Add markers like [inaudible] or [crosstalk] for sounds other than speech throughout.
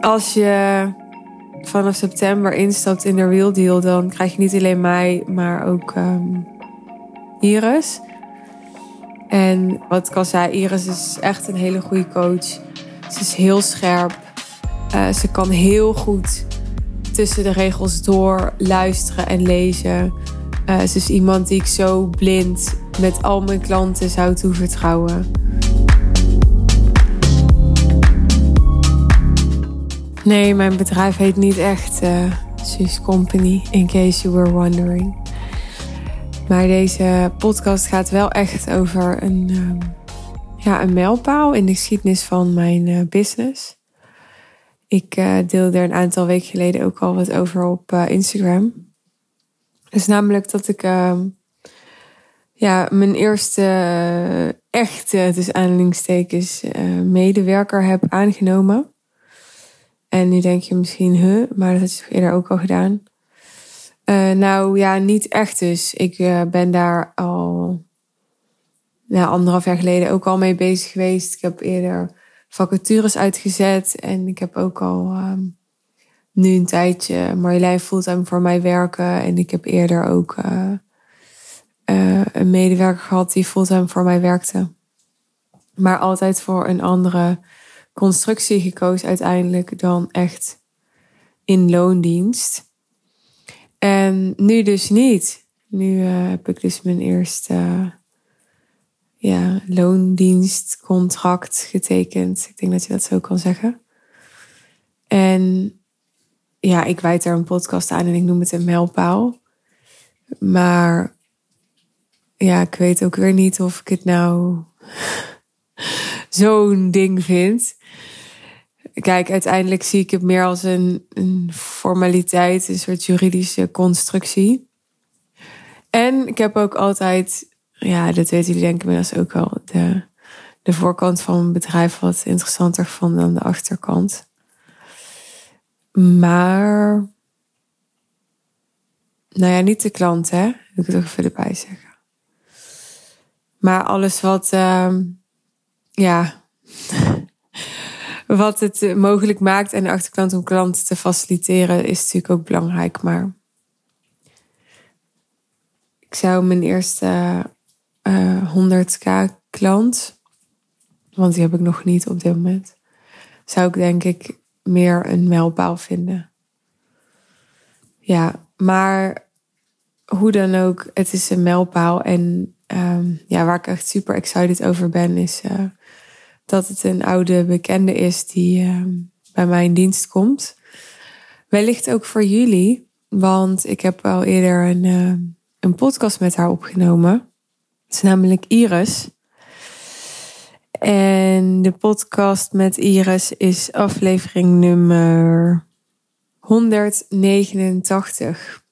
als je vanaf september instapt in de Real Deal, dan krijg je niet alleen mij, maar ook um, Iris. En wat ik al zei, Iris is echt een hele goede coach. Ze is heel scherp. Uh, ze kan heel goed tussen de regels door luisteren en lezen. Uh, ze is iemand die ik zo blind met al mijn klanten zou toevertrouwen. Nee, mijn bedrijf heet niet echt uh, Company, in case you were wondering. Maar deze podcast gaat wel echt over een, uh, ja, een mijlpaal in de geschiedenis van mijn uh, business. Ik deelde er een aantal weken geleden ook al wat over op Instagram. Dus namelijk dat ik ehm, ja, mijn eerste echte, dus aanhalingstekens, medewerker heb aangenomen. En nu denk je misschien, huh, maar dat je eerder ook al gedaan. Uh, nou ja, niet echt dus. Ik uh, ben daar al nou, anderhalf jaar geleden ook al mee bezig geweest. Ik heb eerder vacatures uitgezet en ik heb ook al um, nu een tijdje Marjolein fulltime voor mij werken. En ik heb eerder ook uh, een medewerker gehad die fulltime voor mij werkte. Maar altijd voor een andere constructie gekozen uiteindelijk dan echt in loondienst. En nu dus niet. Nu uh, heb ik dus mijn eerste uh, ja, loondienstcontract getekend. Ik denk dat je dat zo kan zeggen. En ja, ik wijd daar een podcast aan en ik noem het een mijlpaal. Maar ja, ik weet ook weer niet of ik het nou zo'n ding vind. Kijk, uiteindelijk zie ik het meer als een, een formaliteit, een soort juridische constructie. En ik heb ook altijd, ja, dat weten jullie denk ik inmiddels ook al, de, de voorkant van mijn bedrijf wat interessanter gevonden dan de achterkant. Maar, nou ja, niet de klant, hè? Ik het ook even erbij zeggen. Maar alles wat, uh, ja, [laughs] wat het mogelijk maakt en de achterkant om klanten te faciliteren is natuurlijk ook belangrijk. Maar ik zou mijn eerste uh, eh, 100k klant, want die heb ik nog niet op dit moment, zou ik denk ik meer een mijlpaal vinden. Ja, maar hoe dan ook, het is een mijlpaal. En um, ja, waar ik echt super excited over ben, is uh, dat het een oude bekende is die uh, bij mij in dienst komt. Wellicht ook voor jullie, want ik heb al eerder een, uh, een podcast met haar opgenomen. Het is namelijk Iris. En de podcast met Iris is aflevering nummer 189.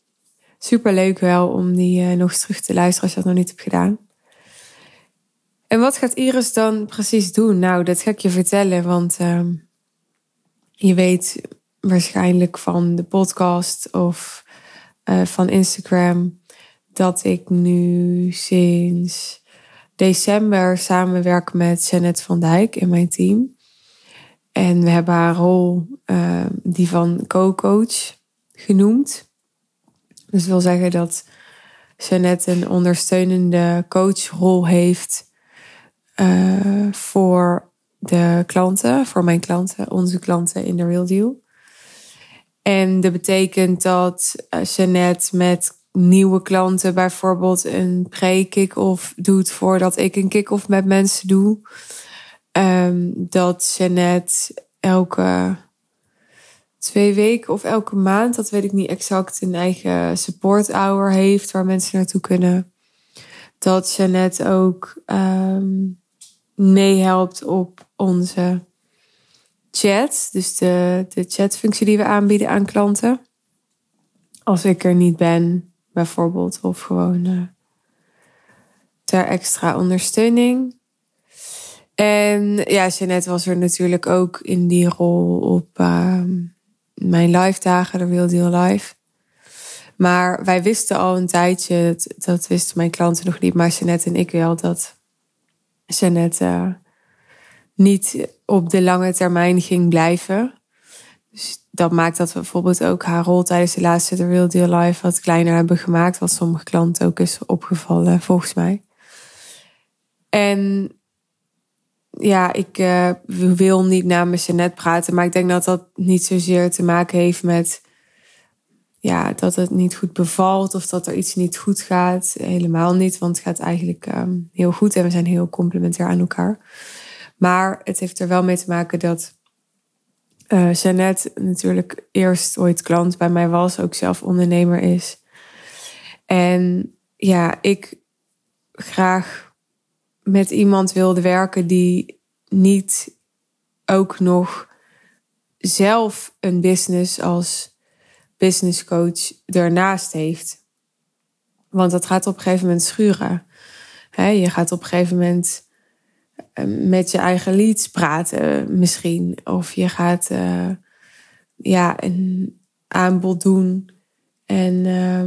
Super leuk wel om die uh, nog eens terug te luisteren als je dat nog niet hebt gedaan. En wat gaat Iris dan precies doen? Nou, dat ga ik je vertellen, want uh, je weet waarschijnlijk van de podcast of uh, van Instagram dat ik nu sinds december samenwerk met Janet van Dijk in mijn team. En we hebben haar rol uh, die van co-coach genoemd. Dus dat wil zeggen dat Janet een ondersteunende coachrol heeft uh, voor de klanten, voor mijn klanten, onze klanten in de Real Deal. En dat betekent dat uh, Jeannette met nieuwe klanten bijvoorbeeld een pre-kick-off doet voordat ik een kick-off met mensen doe. Um, dat Jeannette elke twee weken of elke maand, dat weet ik niet exact, een eigen support hour heeft waar mensen naartoe kunnen. Dat Jeannette ook um, meehelpt op onze chat. Dus de, de chatfunctie die we aanbieden aan klanten. Als ik er niet ben, bijvoorbeeld. Of gewoon uh, ter extra ondersteuning. En ja, Jeanette was er natuurlijk ook in die rol op uh, mijn live dagen, de Real Deal Live. Maar wij wisten al een tijdje, dat, dat wisten mijn klanten nog niet, maar Jeanette en ik wel, dat Jeannette uh, niet op de lange termijn ging blijven. Dus dat maakt dat we bijvoorbeeld ook haar rol tijdens de laatste The Real Deal Live wat kleiner hebben gemaakt. Wat sommige klanten ook is opgevallen, volgens mij. En ja, ik uh, wil niet namens net praten, maar ik denk dat dat niet zozeer te maken heeft met ja, dat het niet goed bevalt of dat er iets niet goed gaat. Helemaal niet, want het gaat eigenlijk um, heel goed en we zijn heel complementair aan elkaar. Maar het heeft er wel mee te maken dat uh, Jeannette natuurlijk eerst ooit klant bij mij was, ook zelf ondernemer is. En ja, ik graag met iemand wilde werken die niet ook nog zelf een business als business coach ernaast heeft. Want dat gaat op een gegeven moment schuren. je gaat op een gegeven moment eh, met je eigen leads praten, misschien. Of je gaat uh, ja, een aanbod doen. En uh,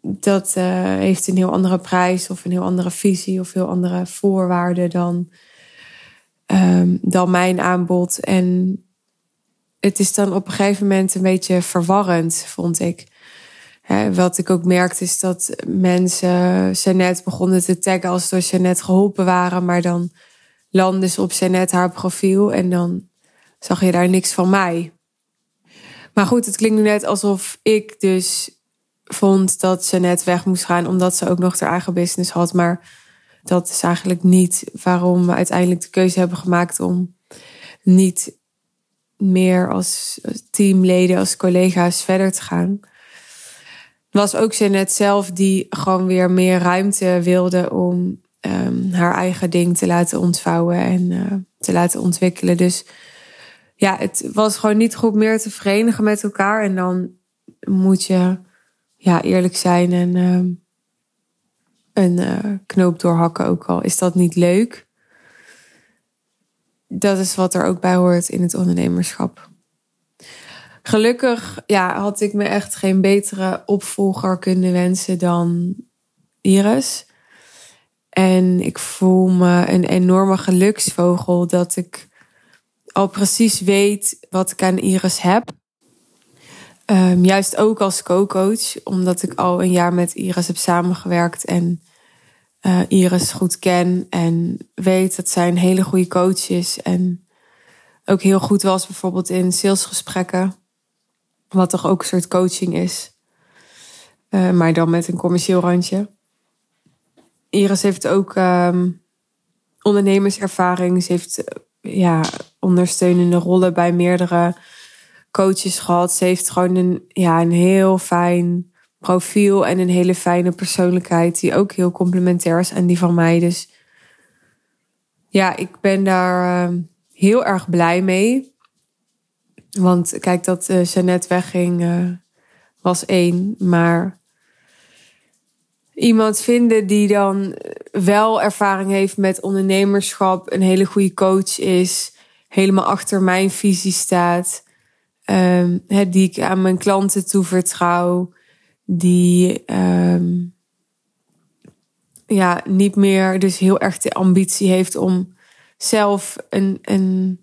dat uh, heeft een heel andere prijs of een heel andere visie of heel andere voorwaarden dan, um, dan mijn aanbod. En het is dan op een gegeven moment een beetje verwarrend, vond ik. wat ik ook merkte is dat mensen Jeannette begonnen te taggen als door Jeannette geholpen waren. Maar dan landde ze op Jeannette haar profiel en dan zag je daar niks van mij. Maar goed, het klinkt nu net alsof ik dus vond dat Jeannette weg moest gaan omdat ze ook nog haar eigen business had. Maar dat is eigenlijk niet waarom we uiteindelijk de keuze hebben gemaakt om niet meer als teamleden, als collega's verder te gaan. Was ook Jeannette zelf die gewoon weer meer ruimte wilde om um, haar eigen ding te laten ontvouwen en uh, te laten ontwikkelen. Dus ja, het was gewoon niet goed meer te verenigen met elkaar. En dan moet je ja, eerlijk zijn en uh, een uh, knoop doorhakken ook al. Is dat niet leuk? Dat is wat er ook bij hoort in het ondernemerschap. Gelukkig ja, had ik me echt geen betere opvolger kunnen wensen dan Iris. En ik voel me een enorme geluksvogel dat ik al precies weet wat ik aan Iris heb. Um, juist ook als co-coach, omdat ik al een jaar met Iris heb samengewerkt en uh, Iris goed ken en weet dat zij een hele goede coach is. En ook heel goed was bijvoorbeeld in salesgesprekken. Wat toch ook een soort coaching is. Uh, maar dan met een commercieel randje. Iris heeft ook um, ondernemerservaring. Ze heeft ja, ondersteunende rollen bij meerdere coaches gehad. Ze heeft gewoon een, ja, een heel fijn profiel en een hele fijne persoonlijkheid die ook heel complementair is aan die van mij. Dus ja, ik ben daar uh, heel erg blij mee. Want kijk, dat uh, Jeannette wegging uh, was één. Maar iemand vinden die dan wel ervaring heeft met ondernemerschap, een hele goede coach is, helemaal achter mijn visie staat, um, die ik aan mijn klanten toevertrouw die um, ja, niet meer dus heel erg de ambitie heeft om zelf een, een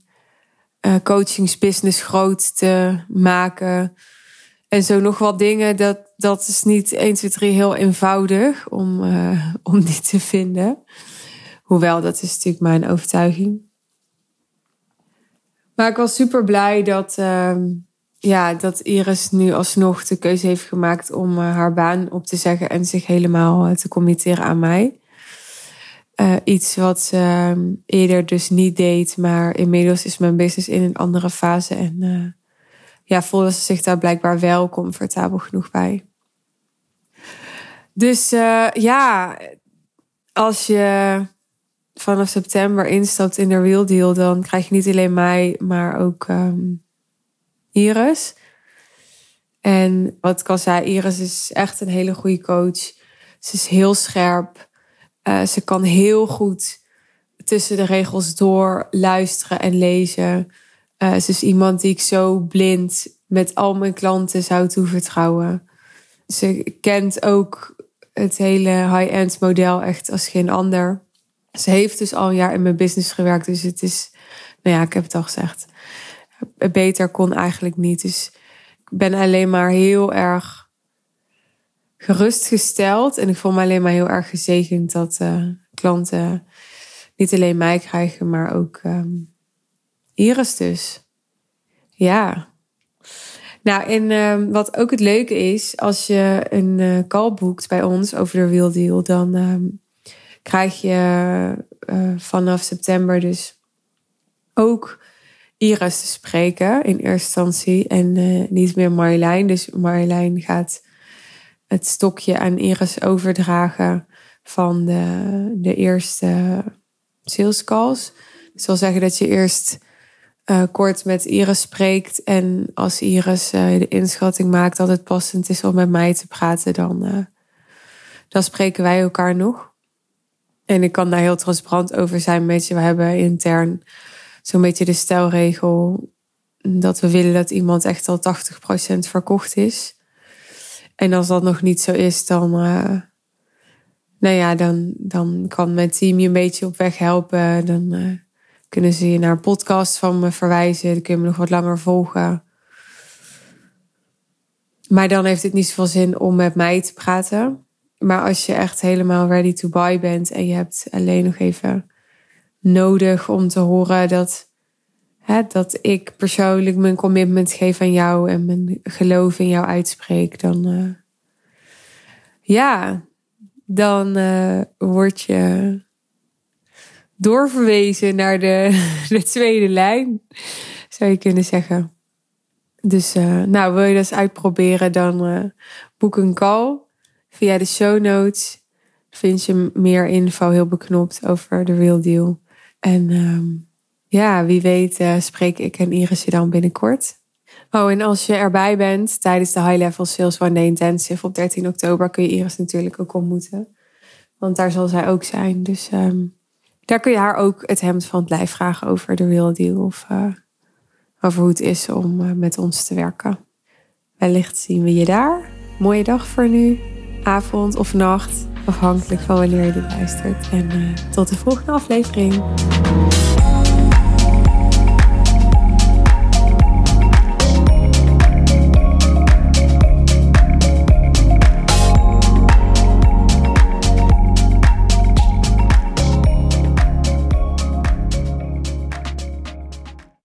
uh, coachingsbusiness groot te maken. En zo nog wat dingen, dat, dat is niet 1, 2, 3 heel eenvoudig om, uh, om die te vinden. Hoewel, dat is natuurlijk mijn overtuiging. Maar ik was super blij dat, uh, ja, dat Iris nu alsnog de keuze heeft gemaakt om uh, haar baan op te zeggen en zich helemaal uh, te committeren aan mij. Uh, iets wat ze ehm, eerder dus niet deed, maar inmiddels is mijn business in een andere fase. En ja, voelde ze zich daar blijkbaar wel comfortabel genoeg bij. Dus ja, als je vanaf september instapt in de Real Deal, dan krijg je niet alleen mij, maar ook um, Iris. En wat ik al zei, Iris is echt een hele goede coach. Ze is heel scherp. Uh, ze kan heel goed tussen de regels door luisteren en lezen. Uh, ze is iemand die ik zo blind met al mijn klanten zou toevertrouwen. Ze kent ook het hele high-end model echt als geen ander. Ze heeft dus al een jaar in mijn business gewerkt, dus het is, nou ja, ik heb het al gezegd. Beter kon eigenlijk niet. Dus ik ben alleen maar heel erg gerustgesteld. En ik voel me alleen maar heel erg gezegend dat uh, klanten niet alleen mij krijgen, maar ook um, Iris dus. Ja. Nou, en um, wat ook het leuke is, als je een uh, call boekt bij ons over de Real Deal, dan um, krijg je uh, vanaf september dus ook Iris te spreken in eerste instantie en uh, niet meer Marjolein. Dus Marjolein gaat het stokje aan Iris overdragen van de, de eerste sales calls. Dus wil zeggen dat je eerst uh, kort met Iris spreekt. En als Iris uh, de inschatting maakt dat het passend is om met mij te praten, dan, dan spreken wij elkaar nog. En ik kan daar heel transparant over zijn met je. We hebben intern zo'n beetje de stelregel dat we willen dat iemand echt al 80% verkocht is. En als dat nog niet zo is, dan, nou ja, dan, dan kan mijn team je een beetje op weg helpen. Dan kunnen ze je naar een podcast van me verwijzen. Dan kun je me nog wat langer volgen. Maar dan heeft het niet zoveel zin om met mij te praten. Maar als je echt helemaal ready to buy bent en je hebt alleen nog even nodig om te horen dat, hè, dat ik persoonlijk mijn commitment geef aan jou en mijn geloof in jou uitspreek, dan uh, ja, dan uh, word je doorverwezen naar de, [laughs] de tweede lijn, zou je kunnen zeggen. Dus uh, nou, wil je dat uitproberen, dan boek een call via de show notes. Vind je meer info heel beknopt over de Real Deal. En um, ja, wie weet uh, spreek ik en Iris je dan binnenkort. Oh, en als je erbij bent tijdens de High Level Sales One Day Intensive op 13 oktober, kun je Iris natuurlijk ook ontmoeten. Want daar zal zij ook zijn. Dus um, daar kun je haar ook het hemd van het lijf vragen over de real deal. Of uh, over hoe het is om uh, met ons te werken. Wellicht zien we je daar. Mooie dag voor nu. Avond of nacht. Afhankelijk van wanneer je dit luistert. En uh, tot de volgende aflevering.